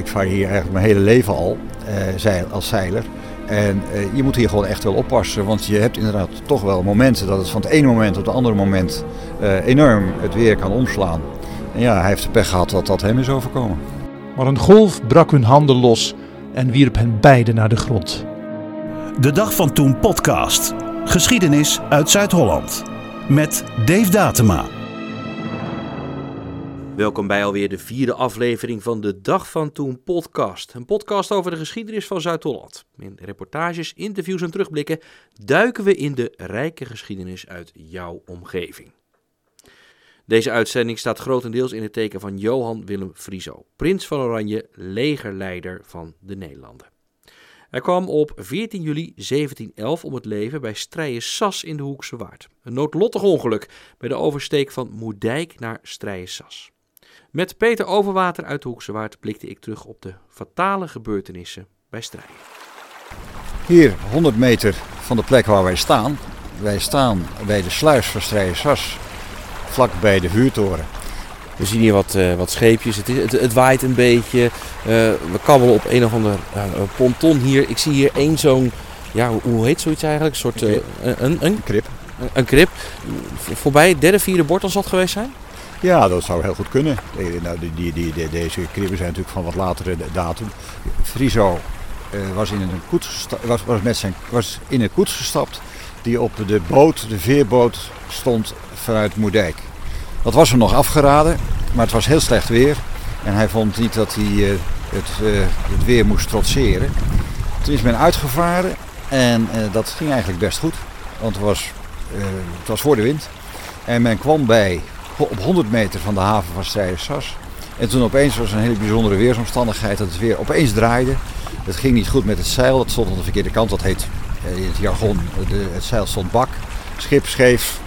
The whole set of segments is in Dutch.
ik vaar hier eigenlijk mijn hele leven al uh, als zeiler. En uh, je moet hier gewoon echt wel oppassen, want je hebt inderdaad toch wel momenten dat het van het ene moment op het andere moment uh, enorm het weer kan omslaan. En ja, hij heeft de pech gehad dat dat hem is overkomen. Maar een golf brak hun handen los en wierp hen beiden naar de grond. De Dag van Toen podcast. Geschiedenis uit Zuid-Holland. Met Dave Datema. Welkom bij alweer de vierde aflevering van de Dag van Toen podcast. Een podcast over de geschiedenis van Zuid-Holland. In reportages, interviews en terugblikken duiken we in de rijke geschiedenis uit jouw omgeving. Deze uitzending staat grotendeels in het teken van Johan Willem Frieso, prins van Oranje, legerleider van de Nederlanden. Hij kwam op 14 juli 1711 om het leven bij Strijen-Sas in de Hoekse Waard. Een noodlottig ongeluk bij de oversteek van Moerdijk naar Strijen-Sas. Met Peter Overwater uit de Hoekse Waard blikte ik terug op de fatale gebeurtenissen bij Strijen. Hier, 100 meter van de plek waar wij staan. Wij staan bij de sluis van Strijen-Sas, vlak bij de vuurtoren. We zien hier wat, uh, wat scheepjes. Het, is, het, het, waait een beetje. Uh, we kabbelen op een of ander uh, ponton hier. Ik zie hier één zo'n, ja, hoe heet zoiets eigenlijk? Een soort, een, een, een, krip. Een, een krip. Voorbij derde, vierde bord als dat geweest zijn? Ja, dat zou heel goed kunnen. Nou, die, die, deze kribben zijn natuurlijk van wat latere datum. Friso was, in een koets was, was, met zijn, was in een koets gestapt die op de boot, de veerboot, stond vanuit Moerdijk. Dat was hem nog afgeraden, maar het was heel slecht weer. En hij vond niet dat hij uh, het, uh, het, weer moest trotseren. Toen is men uitgevaren en dat ging eigenlijk best goed. Want het was, het was voor de wind. En men kwam bij op 100 meter van de haven van Strijersas. En toen opeens was een hele bijzondere weersomstandigheid dat het weer opeens draaide. Het ging niet goed met het zeil, dat stond aan de verkeerde kant. Dat heet in het jargon, de, het zeil stond bak. Schip scheef,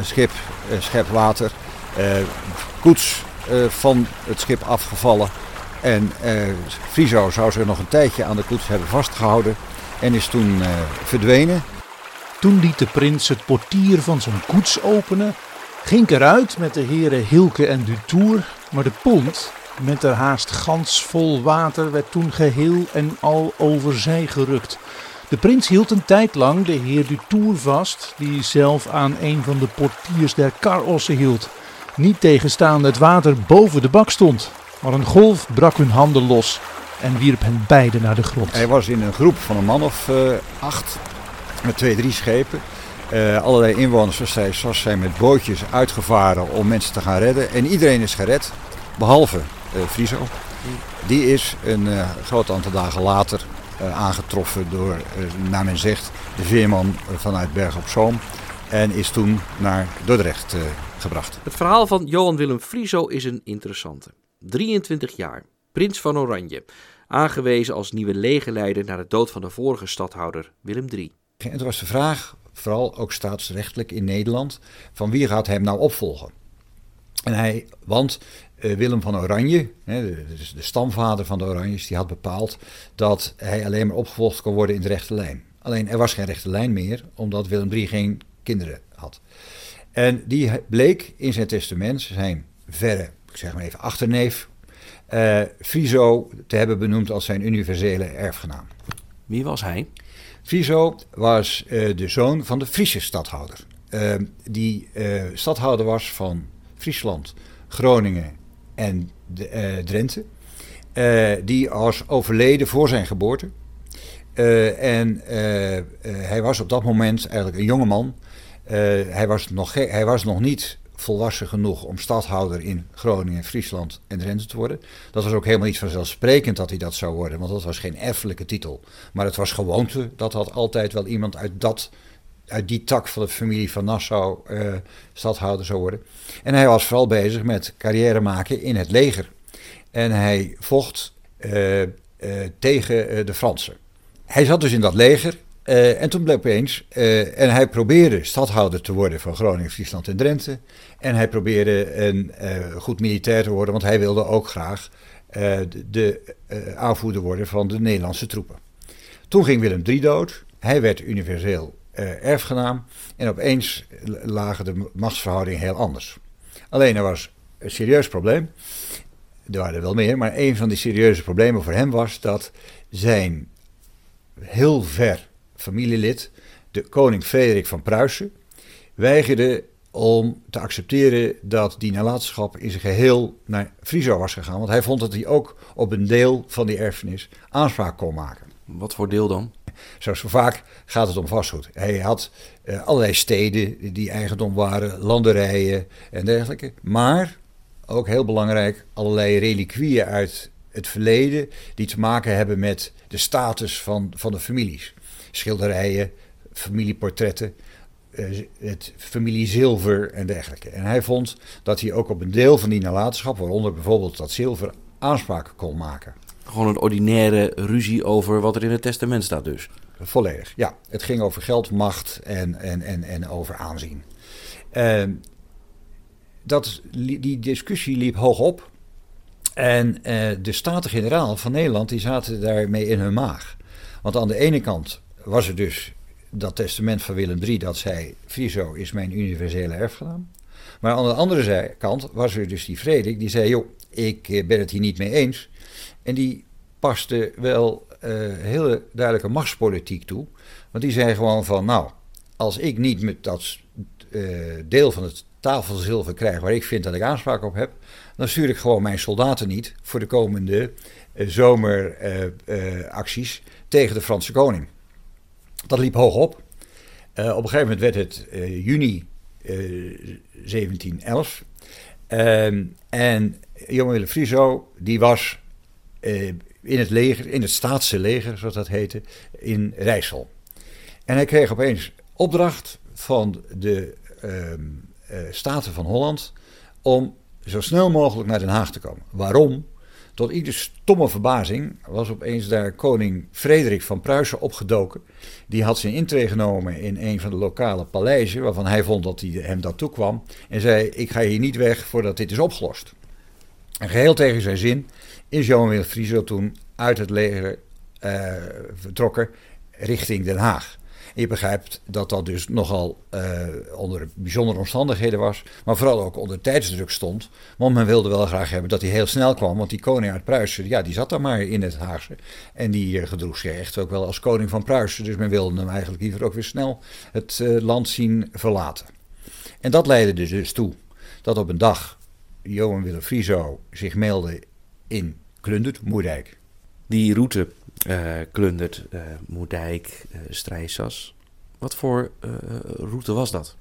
schip, eh, schep water, eh, koets eh, van het schip afgevallen. En Friso zou zich nog een tijdje aan de koets hebben vastgehouden en is toen verdwenen. Toen liet de prins het portier van zijn koets openen, ging eruit met de heren Hilke en Dutour, maar de pont, met er haast gans vol water, werd toen geheel en al over zij gerukt. De prins hield een tijd lang de heer Dutour vast, die zelf aan een van de portiers der karossen hield. Niet tegenstaande het water boven de bak stond, maar een golf brak hun handen los en wierp hen beiden naar de grond. Hij was in een groep van een man of uh, acht, met twee, drie schepen. Uh, allerlei inwoners van zijn met bootjes uitgevaren om mensen te gaan redden. En iedereen is gered, behalve uh, Friso. Die is een groot aantal dagen later aangetroffen door, naar men zegt, de veerman vanuit Berg op Zoom. En is toen naar Dordrecht gebracht. Het verhaal van Johan Willem Frieso is een interessante. 23 jaar, prins van Oranje. Aangewezen als nieuwe legerleider na de dood van de vorige stadhouder Willem III. En toen was de vraag, vooral ook staatsrechtelijk in Nederland, van wie gaat hem nou opvolgen? En hij, want uh, Willem van Oranje, hè, de, de, stamvader van de Oranjes, die had bepaald dat hij alleen maar opgevolgd kon worden in de rechte lijn. Alleen er was geen rechte lijn meer, omdat Willem III geen kinderen had. En die bleek in zijn testament zijn verre, ik zeg maar even achterneef, uh, Friso te hebben benoemd als zijn universele erfgenaam. Wie was hij? Friso was uh, de zoon van de Friese stadhouder. die stadhouder was van Friesland, Groningen en de, uh, Drenthe. Die was overleden voor zijn geboorte. En hij was op dat moment eigenlijk een jonge man. hij, was nog hij was nog niet volwassen genoeg om stadhouder in Groningen, Friesland en Drenthe te worden. Dat was ook helemaal niet vanzelfsprekend dat hij dat zou worden, want dat was geen erfelijke titel. Maar het was gewoonte dat had altijd wel iemand uit dat uit die tak van de familie van Nassau uh, stadhouder zou worden. En hij was vooral bezig met carrière maken in het leger. En hij vocht uh, uh, tegen de Fransen. Hij zat dus in dat leger. En toen bleek opeens, en hij probeerde stadhouder te worden van Groningen, Friesland en Drenthe. En hij probeerde een goed militair te worden, want hij wilde ook graag de, de aanvoerder worden van de Nederlandse troepen. Toen ging Willem III dood. Hij werd universeel erfgenaam. En opeens lagen de machtsverhoudingen heel anders. Alleen er was een serieus probleem. er waren er wel meer, maar een van de serieuze problemen voor hem was dat zijn heel ver familielid, de koning Frederik van Pruisen, weigerde om te accepteren dat die nalatenschap in zijn geheel naar Friso was gegaan. Want hij vond dat hij ook op een deel van die erfenis aanspraak kon maken. Wat voor deel dan? Zoals zo vaak gaat het om vastgoed. Hij had uh, allerlei steden die eigendom waren, landerijen en dergelijke. Maar, ook heel belangrijk, allerlei reliquieën uit het verleden die te maken hebben met de status van, van de families. Schilderijen, familieportretten, uh, het familie zilver en dergelijke. En hij vond dat hij ook op een deel van die nalatenschap, waaronder bijvoorbeeld dat zilver, aanspraak kon maken. Gewoon een ordinaire ruzie over wat er in het testament staat dus. Volledig, ja. Het ging over geld, macht en, en, en, en over aanzien. Uh, dat, die discussie liep hoog op. En uh, de Staten-Generaal van Nederland die zaten daarmee in hun maag. Want aan de ene kant was er dus dat testament van Willem III dat zei: Friso is mijn universele erfgenaam. Maar aan de andere kant was er dus die Frederik die zei: joh, ik eh, ben het hier niet mee eens. En die paste wel uh, hele duidelijke machtspolitiek toe. Want die zei gewoon van, nou, als ik niet met dat deel van het tafelzilver krijg waar ik vind dat ik aanspraak op heb, dan stuur ik gewoon mijn soldaten niet voor de komende uh, zomeracties tegen de Franse koning. Dat liep hoog op. op een gegeven moment werd het juni 1711. Ehm, en jonge Willem Friso, die was in het leger, in het staatse leger, zoals dat heette, in Rijssel. En hij kreeg opeens opdracht van de uh, Staten van Holland om zo snel mogelijk naar Den Haag te komen. Waarom? Tot iedere stomme verbazing was opeens daar koning Frederik van Pruisen opgedoken. Die had zijn intree genomen in een van de lokale paleizen, waarvan hij vond dat hij hem dat toekwam. En zei: Ik ga hier niet weg voordat dit is opgelost. En geheel tegen zijn zin is Johan Willem toen uit het leger uh, vertrokken richting Den Haag. En je begrijpt dat dat dus nogal uh, onder bijzondere omstandigheden was, maar vooral ook onder tijdsdruk stond. Want men wilde wel graag hebben dat hij heel snel kwam, want die koning uit Pruisen, ja, die zat daar maar in het Haagse. En die uh, gedroeg zich echt ook wel als koning van Pruisen, dus men wilde hem eigenlijk liever ook weer snel het uh, land zien verlaten. En dat leidde dus toe dat op een dag Johan Willem Frieso zich meldde in Klundert, Moerdijk. Die route, Klundert, uh, Moerdijk, uh, Strijsas. Wat voor route was dat?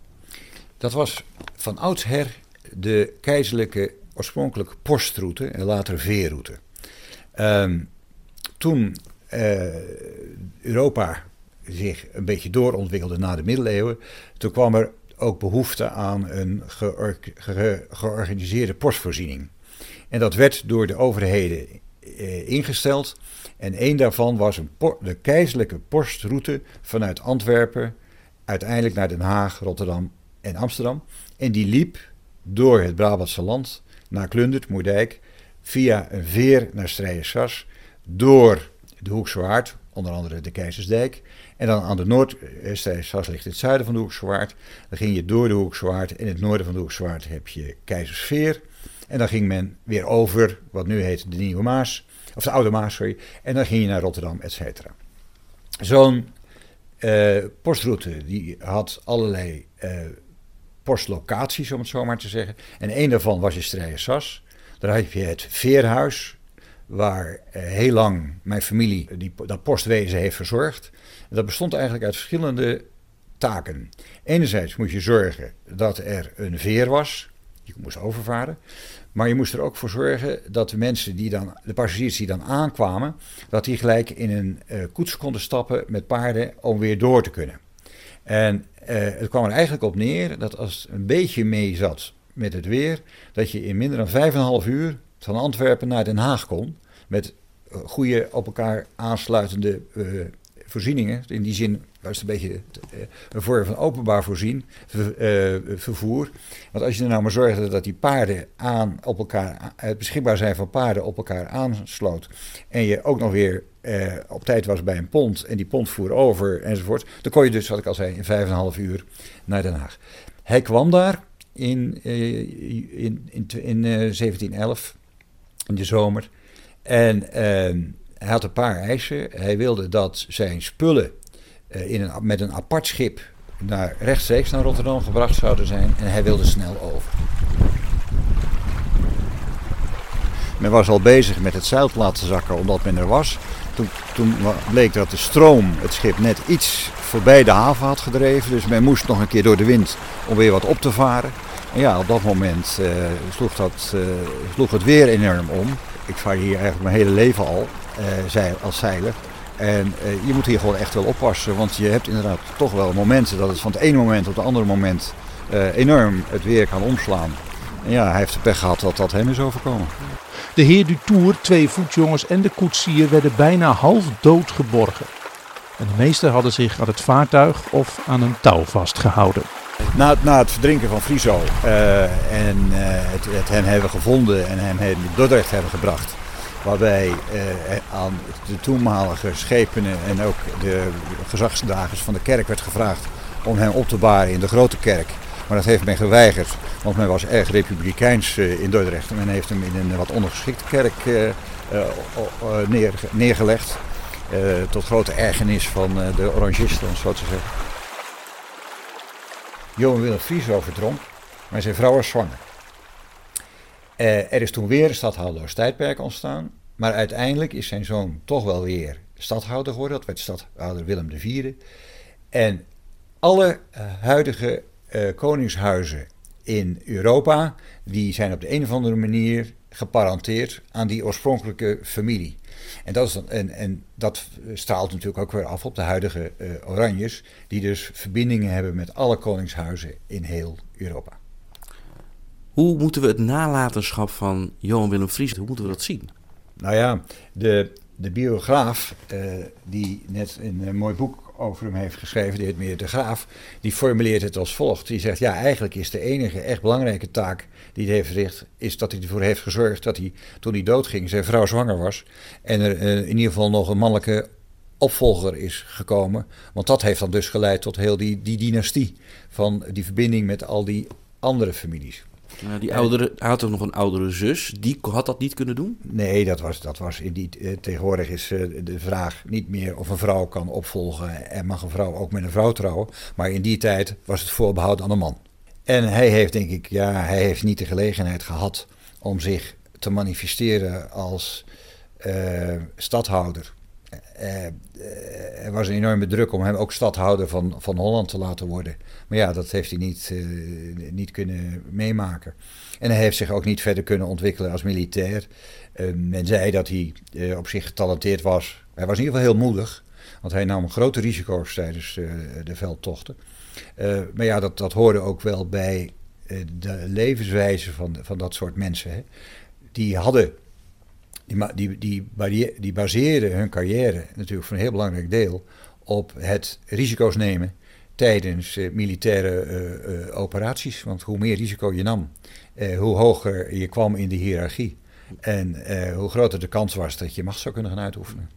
Dat was van oudsher de keizerlijke oorspronkelijke postroute en later veerroute. Um, toen Europa zich een beetje doorontwikkelde na de middeleeuwen, toen kwam er ook behoefte aan een geor ge georganiseerde postvoorziening. En dat werd door de overheden eh, ingesteld. En een daarvan was een de keizerlijke postroute vanuit Antwerpen, uiteindelijk naar Den Haag, Rotterdam en Amsterdam. En die liep door het Brabantse land naar Klundert, Moerdijk, via een veer naar Strijensas, door de Hoekse Waard, onder andere de Keizersdijk. En dan aan de Noordstrijnsas ligt het zuiden van de Hoekse Waard. Dan ging je door de Hoekse Waard. In het noorden van de Hoekse Waard heb je Keizersveer. En dan ging men weer over, wat nu heet de Nieuwe Maas, of de Oude Maas, sorry. En dan ging je naar Rotterdam, et cetera. Zo'n uh, postroute die had allerlei uh, postlocaties, om het zo maar te zeggen. En een daarvan was in Strijersas. Daar heb je het Veerhuis, waar uh, heel lang mijn familie die, dat postwezen heeft verzorgd. Dat bestond eigenlijk uit verschillende taken. Enerzijds moet je zorgen dat er een veer was, je moest overvaren. Maar je moest er ook voor zorgen dat de mensen die dan, de passagiers die dan aankwamen, dat die gelijk in een uh, koets konden stappen met paarden om weer door te kunnen. En uh, het kwam er eigenlijk op neer dat als het een beetje mee zat met het weer, dat je in minder dan vijf en een half uur van Antwerpen naar Den Haag kon. Met uh, goede op elkaar aansluitende voorzieningen. In die zin was het een beetje een vorm van openbaar voorzien, vervoer. Want als je er nou maar zorgde dat die paarden aan op elkaar, het beschikbaar zijn van paarden op elkaar aansloot. En je ook nog weer eh, op tijd was bij een pont en die pont voer over enzovoort. Dan kon je dus, wat ik al zei, in vijf en een half uur naar Den Haag. Hij kwam daar in, in, in, in uh, 1711. in de zomer. En ehm, hij had een paar eisen. Hij wilde dat zijn spullen eh, in een, met een apart schip naar, rechtstreeks naar Rotterdam gebracht zouden zijn. En hij wilde snel over. Men was al bezig met het zeil te laten zakken omdat men er was. Toen, toen bleek dat de stroom het schip net iets voorbij de haven had gedreven. Dus men moest nog een keer door de wind om weer wat op te varen. En ja, op dat moment uh, sloeg, dat, uh, sloeg het weer enorm om. Ik vaar hier eigenlijk mijn hele leven al uh, als zeiler. En je moet hier gewoon echt wel oppassen. Want je hebt inderdaad toch wel momenten dat het van het ene moment op het andere moment enorm het weer kan omslaan. En ja, hij heeft de pech gehad dat dat hem is overkomen. De heer Dutour, twee voetjongens en de koetsier werden bijna half dood geborgen. En de meesten hadden zich aan het vaartuig of aan een touw vastgehouden. Na, na het verdrinken van Friso uh, en het, het, hem hebben gevonden en hem in Dordrecht hebben gebracht, waarbij uh, aan de toenmalige schepenen en ook de gezagsdragers van de kerk werd gevraagd om hem op te baren in de grote kerk. Maar dat heeft men geweigerd, want men was erg republikeins in Dordrecht. En men heeft hem in een wat ondergeschikte kerk neer, neergelegd. tot grote ergernis van de orangisten, om zo te zeggen. Johan Willem Friso verdronk, maar zijn vrouw was zwanger. Er is toen weer een stadhouderstijdperk ontstaan, maar uiteindelijk is zijn zoon toch wel weer stadhouder geworden. Dat werd stadhouder Willem IV. En alle huidige uh, koningshuizen in Europa, die zijn op de een of andere manier geparenteerd aan die oorspronkelijke familie. En dat, is en, en dat straalt natuurlijk ook weer af op de huidige Oranjes, die dus verbindingen hebben met alle koningshuizen in heel Europa. Hoe moeten we het nalatenschap van Johan Willem Fries, hoe moeten we dat zien? Nou ja, de, de biograaf, uh, die net een mooi boek over hem heeft geschreven, de heer Meer de Graaf, die formuleert het als volgt. Die zegt, ja, eigenlijk is de enige echt belangrijke taak die hij heeft verricht, is dat hij ervoor heeft gezorgd dat hij, toen hij doodging, zijn vrouw zwanger was. En er uh, in ieder geval nog een mannelijke opvolger is gekomen. Want dat heeft dan dus geleid tot heel die, die dynastie van die verbinding met al die andere families. Ja, die oudere, hij had ook nog een oudere zus. Die had dat niet kunnen doen? Nee, dat was, dat was in die, eh, tegenwoordig is eh, de vraag niet meer of een vrouw kan opvolgen en mag een vrouw ook met een vrouw trouwen. Maar in die tijd was het voorbehouden aan een man. En hij heeft, denk ik, ja, hij heeft niet de gelegenheid gehad om zich te manifesteren als stadhouder. Uh, er was een enorme druk om hem ook stadhouder van, van Holland te laten worden. Maar ja, dat heeft hij niet, uh, niet kunnen meemaken. En hij heeft zich ook niet verder kunnen ontwikkelen als militair. men zei dat hij op zich getalenteerd was. Hij was in ieder geval heel moedig, want hij nam grote risico's tijdens de veldtochten. Maar ja, dat, dat hoorde ook wel bij de levenswijze van, van dat soort mensen. Hè. Die hadden, die, die, die, die baseerden hun carrière natuurlijk voor een heel belangrijk deel op het risico's nemen tijdens uh, militaire operaties. Want hoe meer risico je nam, hoe hoger je kwam in de hiërarchie. En hoe groter de kans was dat je macht zou kunnen gaan uitoefenen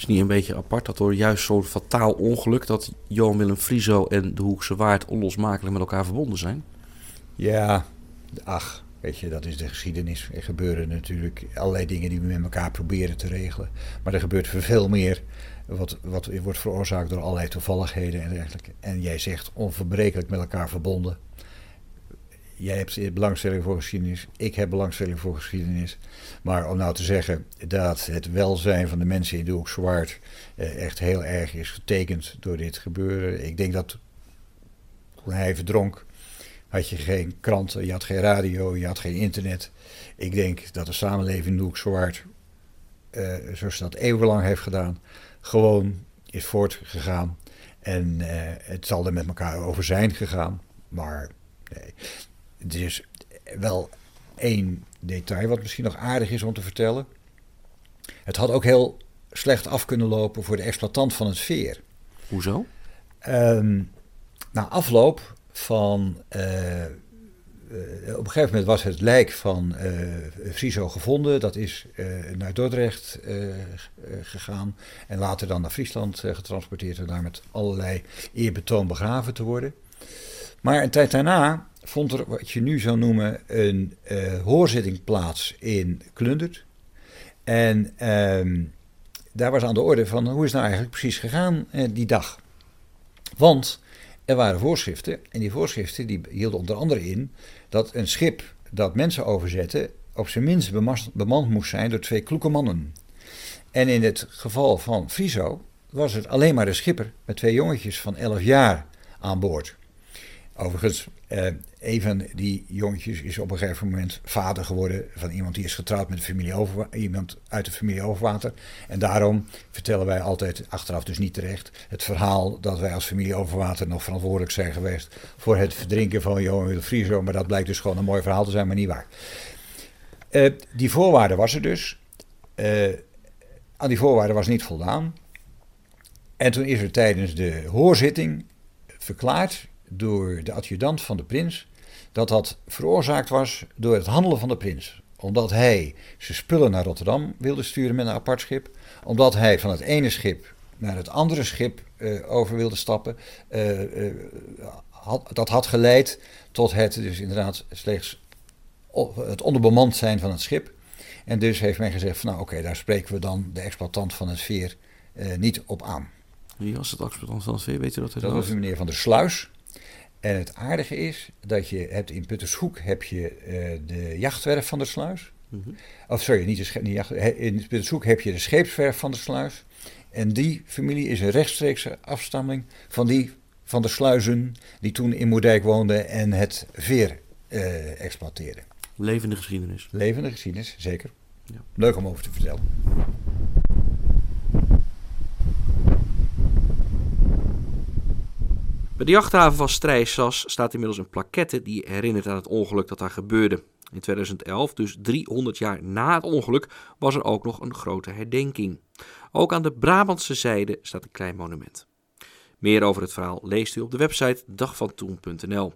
is niet een beetje apart dat door juist zo'n fataal ongeluk dat Johan Willem Frieso en de Hoekse Waard onlosmakelijk met elkaar verbonden zijn? Ja, ach, weet je, dat is de geschiedenis. Er gebeuren natuurlijk allerlei dingen die we met elkaar proberen te regelen. Maar er gebeurt veel meer wat, wat wordt veroorzaakt door allerlei toevalligheden en dergelijke. En jij zegt onverbrekelijk met elkaar verbonden. Jij hebt belangstelling voor geschiedenis, ik heb belangstelling voor geschiedenis. Maar om nou te zeggen dat het welzijn van de mensen in de Hoek Zwart eh, echt heel erg is getekend door dit gebeuren. Ik denk dat toen hij verdronk, had je geen kranten, je had geen radio, je had geen internet. Ik denk dat de samenleving Hoek Zwart, uh, zoals dat eeuwenlang heeft gedaan, gewoon is voortgegaan. En uh, het zal er met elkaar over zijn gegaan. Maar nee, het is wel één detail wat misschien nog aardig is om te vertellen. Het had ook heel slecht af kunnen lopen voor de exploitant van het veer. Hoezo? Um, na afloop van. Uh, op een gegeven moment was het lijk van uh, Friso gevonden. Dat is naar Dordrecht gegaan. En later dan naar Friesland getransporteerd. En daar met allerlei eerbetoon begraven te worden. Maar een tijd daarna vond er wat je nu zou noemen een hoorzitting plaats in Klundert. En ehm, daar was aan de orde van hoe is nou eigenlijk precies gegaan die dag. Want er waren voorschriften en die voorschriften die hielden onder andere in dat een schip dat mensen overzette op zijn minst bemand moest zijn door twee kloeke mannen. En in het geval van Friso was het alleen maar de schipper met twee jongetjes van 11 jaar aan boord. Overigens, eh, een van die jongetjes is op een gegeven moment vader geworden van iemand die is getrouwd met familie iemand uit de familie Overwater. En daarom vertellen wij altijd, achteraf dus niet terecht, het verhaal dat wij als familie Overwater nog verantwoordelijk zijn geweest voor het verdrinken van Johan Willem. Maar dat blijkt dus gewoon een mooi verhaal te zijn, maar niet waar. Uh, die voorwaarde was er dus. Uh, aan die voorwaarden was niet voldaan. En toen is er tijdens de hoorzitting verklaard door de adjudant van de prins dat dat veroorzaakt was door het handelen van de prins. Omdat hij zijn spullen naar Rotterdam wilde sturen met een apart schip. Omdat hij van het ene schip naar het andere schip uh, over wilde stappen. Uh, uh, had, dat had geleid tot het, dus inderdaad, slechts het onderbemand zijn van het schip. En dus heeft men gezegd: van, Nou, oké, daar spreken we dan de exploitant van het veer niet op aan. Wie was het exploitant van het veer? Weet je dat? Dat was meneer Van der Sluis. En het aardige is dat je hebt in Puttershoek heb je uh, de jachtwerf van de sluis. Mm -hmm. Of sorry, niet de, niet jacht, in Puttershoek heb je de scheepswerf van de sluis. En die familie is een rechtstreekse afstamming van die van de sluizen die toen in Moerdijk woonden en het veer uh, exploiteerden. Levende geschiedenis. Levende geschiedenis, zeker. Ja. Leuk om over te vertellen. Bij de jachthaven van Strijsas staat inmiddels een plaquette die herinnert aan het ongeluk dat daar gebeurde. In 2011, dus 300 jaar na het ongeluk, was er ook nog een grote herdenking. Ook aan de Brabantse zijde staat een klein monument. Meer over het verhaal leest u op de website dagvantoen.nl.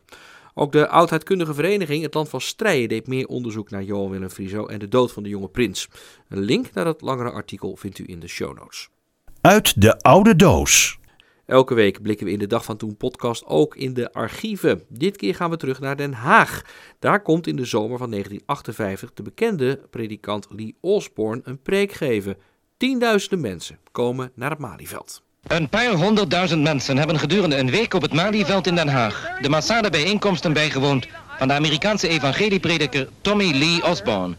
Ook de oudheidkundige vereniging Het Land van Strijen deed meer onderzoek naar Johan Willem Frieso en de dood van de jonge prins. Een link naar dat langere artikel vindt u in de show notes. Uit de oude doos. Elke week blikken we in de Dag van Toen podcast ook in de archieven. Dit keer gaan we terug naar Den Haag. Daar komt in de zomer van 1958 de bekende predikant Lee Osborne een preek geven. Tienduizenden mensen komen naar het Malieveld. Een paar honderdduizend mensen hebben gedurende een week op het Malieveld in Den Haag de massale bijeenkomsten bijgewoond van de Amerikaanse evangelieprediker Tommy Lee Osborne.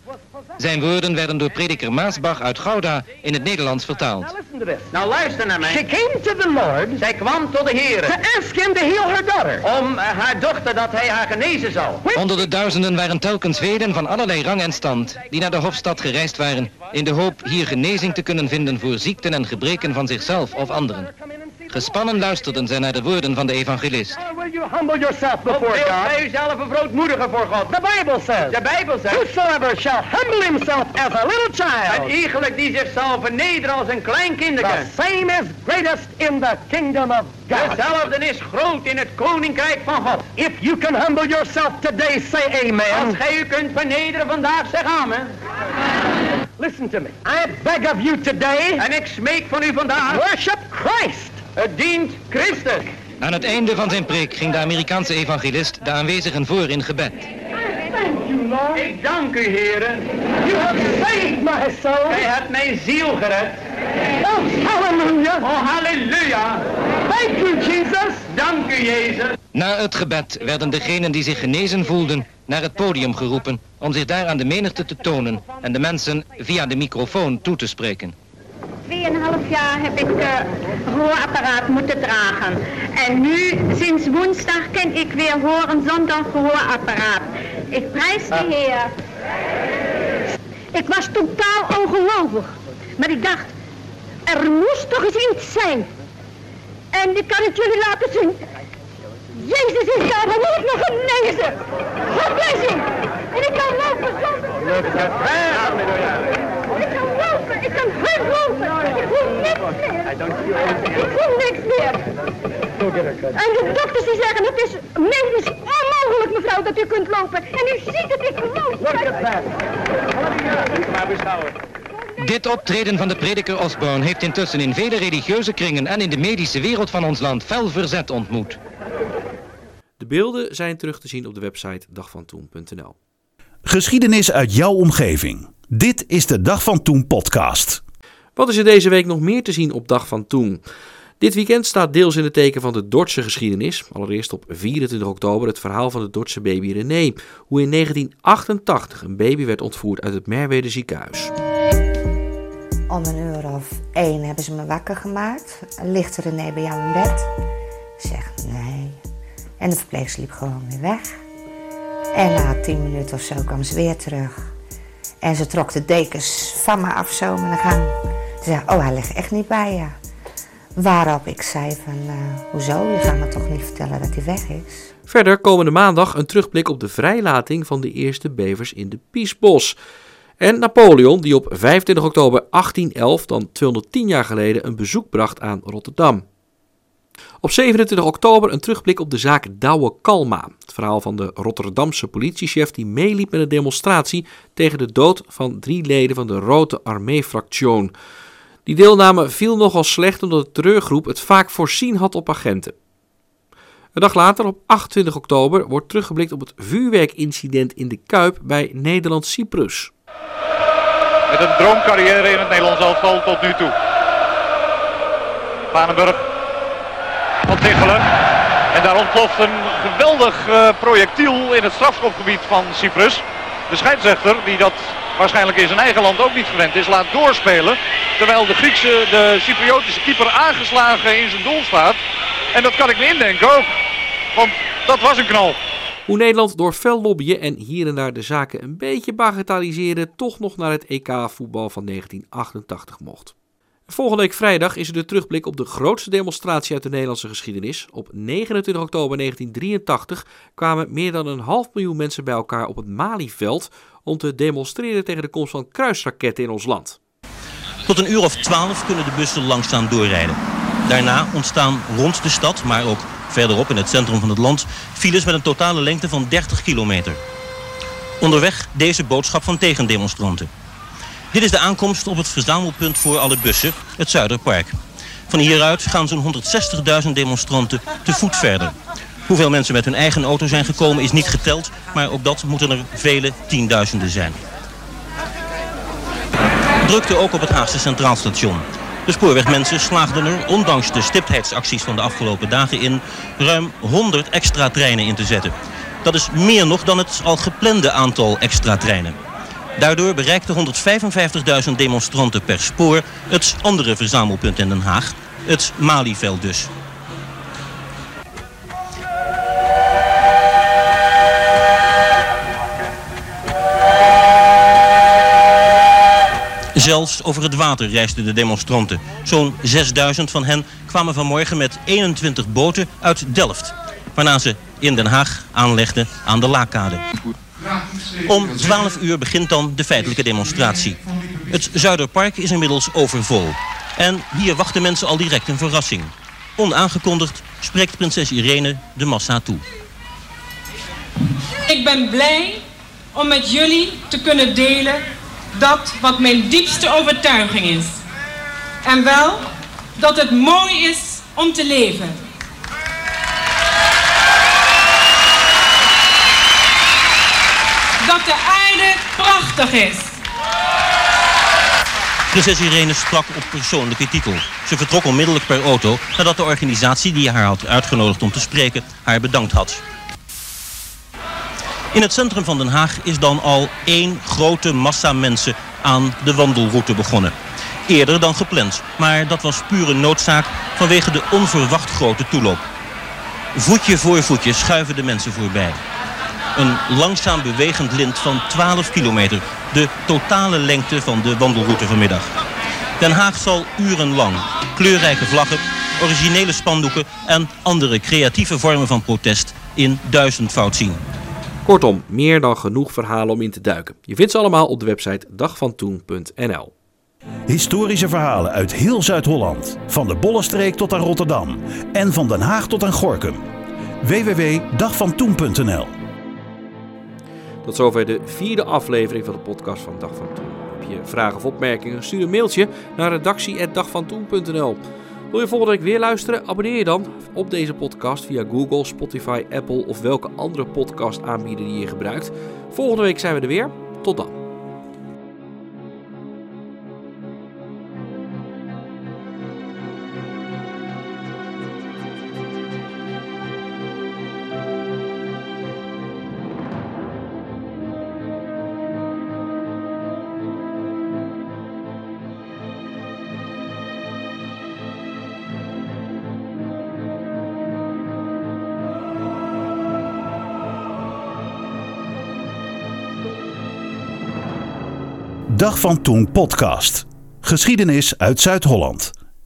Zijn woorden werden door prediker Maasbach uit Gouda in het Nederlands vertaald. Nou luister naar mij. She came to the Lord. Zij kwam tot de Heer. To ask him to heal her daughter. Om uh, haar dochter dat hij haar genezen zou. Onder de duizenden waren telkens velen van allerlei rang en stand die naar de Hofstad gereisd waren in de hoop hier genezing te kunnen vinden voor ziekten en gebreken van zichzelf of anderen. Gespannen luisterden zij naar de woorden van de evangelist. Will you humble yourself before God? Bij uzelf een verootmoedigen voor God. The Bible says. De Bijbel zegt. Whosoever shall humble himself as a little child. En iegelijk die zichzelf vernederen als een klein kinderkind. The same is greatest in the kingdom of God. Dezelfde is groot in het koninkrijk van God. If you can humble yourself today, say amen. Als gij u kunt vernederen vandaag, zeg amen. Listen to me. I beg of you today. En ik smeek van u vandaag. Worship Christ. Het dient Christus. Aan het einde van zijn preek ging de Amerikaanse evangelist de aanwezigen voor in gebed. Ik dank u, heren. You have saved my soul. Gij hebt mijn ziel gered. Oh, halleluja. Oh, halleluja. Thank you, Jesus. Dank u, Jezus. Na het gebed werden degenen die zich genezen voelden naar het podium geroepen om zich daar aan de menigte te tonen en de mensen via de microfoon toe te spreken. Tweeënhalf jaar heb ik uh, gehoorapparaat moeten dragen. En nu, sinds woensdag, kan ik weer horen zonder gehoorapparaat. Ik prijs de Heer. Ik was totaal ongelovig. Maar ik dacht, er moest toch eens iets zijn. En ik kan het jullie laten zien. Jezus is daar, dan moet ik nog genezen. God bless En ik kan lopen zonder... Ik kan hard lopen. Ik voel niks meer. Ik voel niks meer. En de dokters die zeggen, het is medisch onmogelijk mevrouw dat u kunt lopen. En u ziet het, ik loop. Dit optreden van de prediker Osborne heeft intussen in vele religieuze kringen en in de medische wereld van ons land fel verzet ontmoet. De beelden zijn terug te zien op de website dagvantoen.nl. Geschiedenis uit jouw omgeving. Dit is de Dag van Toen podcast. Wat is er deze week nog meer te zien op Dag van Toen? Dit weekend staat deels in het teken van de Dordtse geschiedenis. Allereerst op 24 oktober het verhaal van de Dordtse baby René. Hoe in 1988 een baby werd ontvoerd uit het Merwede ziekenhuis. Om een uur of één hebben ze me wakker gemaakt. Ligt René bij jou in bed? Ik zeg nee. En de verpleegster liep gewoon weer weg. En na tien minuten of zo kwam ze weer terug. En ze trok de dekens van me af zo met een gang. Ze zei, oh hij ligt echt niet bij je. Waarop ik zei van, uh, hoezo? Je gaat me toch niet vertellen dat hij weg is? Verder komende maandag een terugblik op de vrijlating van de eerste bevers in de Piesbos. En Napoleon, die op 25 oktober 1811, dan 210 jaar geleden, een bezoek bracht aan Rotterdam. Op 27 oktober een terugblik op de zaak Douwe Kalma. Het verhaal van de Rotterdamse politiechef die meeliep met een demonstratie tegen de dood van drie leden van de Rote Armee-fractie. Die deelname viel nogal slecht omdat de terreurgroep het vaak voorzien had op agenten. Een dag later, op 28 oktober, wordt teruggeblikt op het vuurwerkincident in de Kuip bij Nederland-Cyprus. Met een droomcarrière in het Nederlands elftal tot nu toe. Vanenburg van Tichelen. En daar ontploft een geweldig uh, projectiel in het strafschopgebied van Cyprus. De scheidsrechter, die dat waarschijnlijk in zijn eigen land ook niet gewend is, laat doorspelen. Terwijl de Griekse, de Cypriotische keeper aangeslagen in zijn doel staat. En dat kan ik me indenken ook. Want dat was een knal. Hoe Nederland door fel lobbyen en hier en daar de zaken een beetje bagatelliseren, toch nog naar het EK voetbal van 1988 mocht. Volgende week vrijdag is er de terugblik op de grootste demonstratie uit de Nederlandse geschiedenis. Op 29 oktober 1983 kwamen meer dan een half miljoen mensen bij elkaar op het Malieveld om te demonstreren tegen de komst van kruisraketten in ons land. Tot een uur of twaalf kunnen de bussen langzaam doorrijden. Daarna ontstaan rond de stad, maar ook verderop in het centrum van het land, files met een totale lengte van 30 kilometer. Onderweg deze boodschap van tegendemonstranten. Dit is de aankomst op het verzamelpunt voor alle bussen, het Zuiderpark. Van hieruit gaan zo'n 160.000 demonstranten te voet verder. Hoeveel mensen met hun eigen auto zijn gekomen is niet geteld, maar ook dat moeten er vele tienduizenden zijn. Drukte ook op het Haagse Centraal Station. De spoorwegmensen slaagden er, ondanks de stiptheidsacties van de afgelopen dagen in, ruim 100 extra treinen in te zetten. Dat is meer nog dan het al geplande aantal extra treinen. Daardoor bereikten 155.000 demonstranten per spoor het andere verzamelpunt in Den Haag, het Malieveld dus. Zelfs over het water reisden de demonstranten. Zo'n 6000 van hen kwamen vanmorgen met 21 boten uit Delft. Waarna ze in Den Haag aanlegden aan de Laakkade. Om 12 uur begint dan de feitelijke demonstratie. Het Zuiderpark is inmiddels overvol. En hier wachten mensen al direct een verrassing. Onaangekondigd spreekt prinses Irene de massa toe. Ik ben blij om met jullie te kunnen delen dat wat mijn diepste overtuiging is. En wel dat het mooi is om te leven. Prachtig is. Prinses Irene sprak op persoonlijke titel. Ze vertrok onmiddellijk per auto nadat de organisatie die haar had uitgenodigd om te spreken haar bedankt had. In het centrum van Den Haag is dan al één grote massa mensen aan de wandelroute begonnen. Eerder dan gepland, maar dat was pure noodzaak vanwege de onverwacht grote toeloop. Voetje voor voetje schuiven de mensen voorbij. Een langzaam bewegend lint van 12 kilometer, de totale lengte van de wandelroute vanmiddag. Den Haag zal urenlang kleurrijke vlaggen, originele spandoeken en andere creatieve vormen van protest in duizendvoud zien. Kortom, meer dan genoeg verhalen om in te duiken. Je vindt ze allemaal op de website dagvantoen.nl. Historische verhalen uit heel Zuid-Holland. Van de Bollenstreek tot aan Rotterdam. En van Den Haag tot aan Gorkum. www.dagvantoen.nl Tot zover de vierde aflevering van de podcast van Dag van Toen. Heb je vragen of opmerkingen? Stuur een mailtje naar redactie.dagvantoen.nl. Wil je volgende week weer luisteren? Abonneer je dan op deze podcast via Google, Spotify, Apple of welke andere podcast aanbieder die je gebruikt. Volgende week zijn we er weer. Tot dan. Dag van Toen podcast. Geschiedenis uit Zuid-Holland.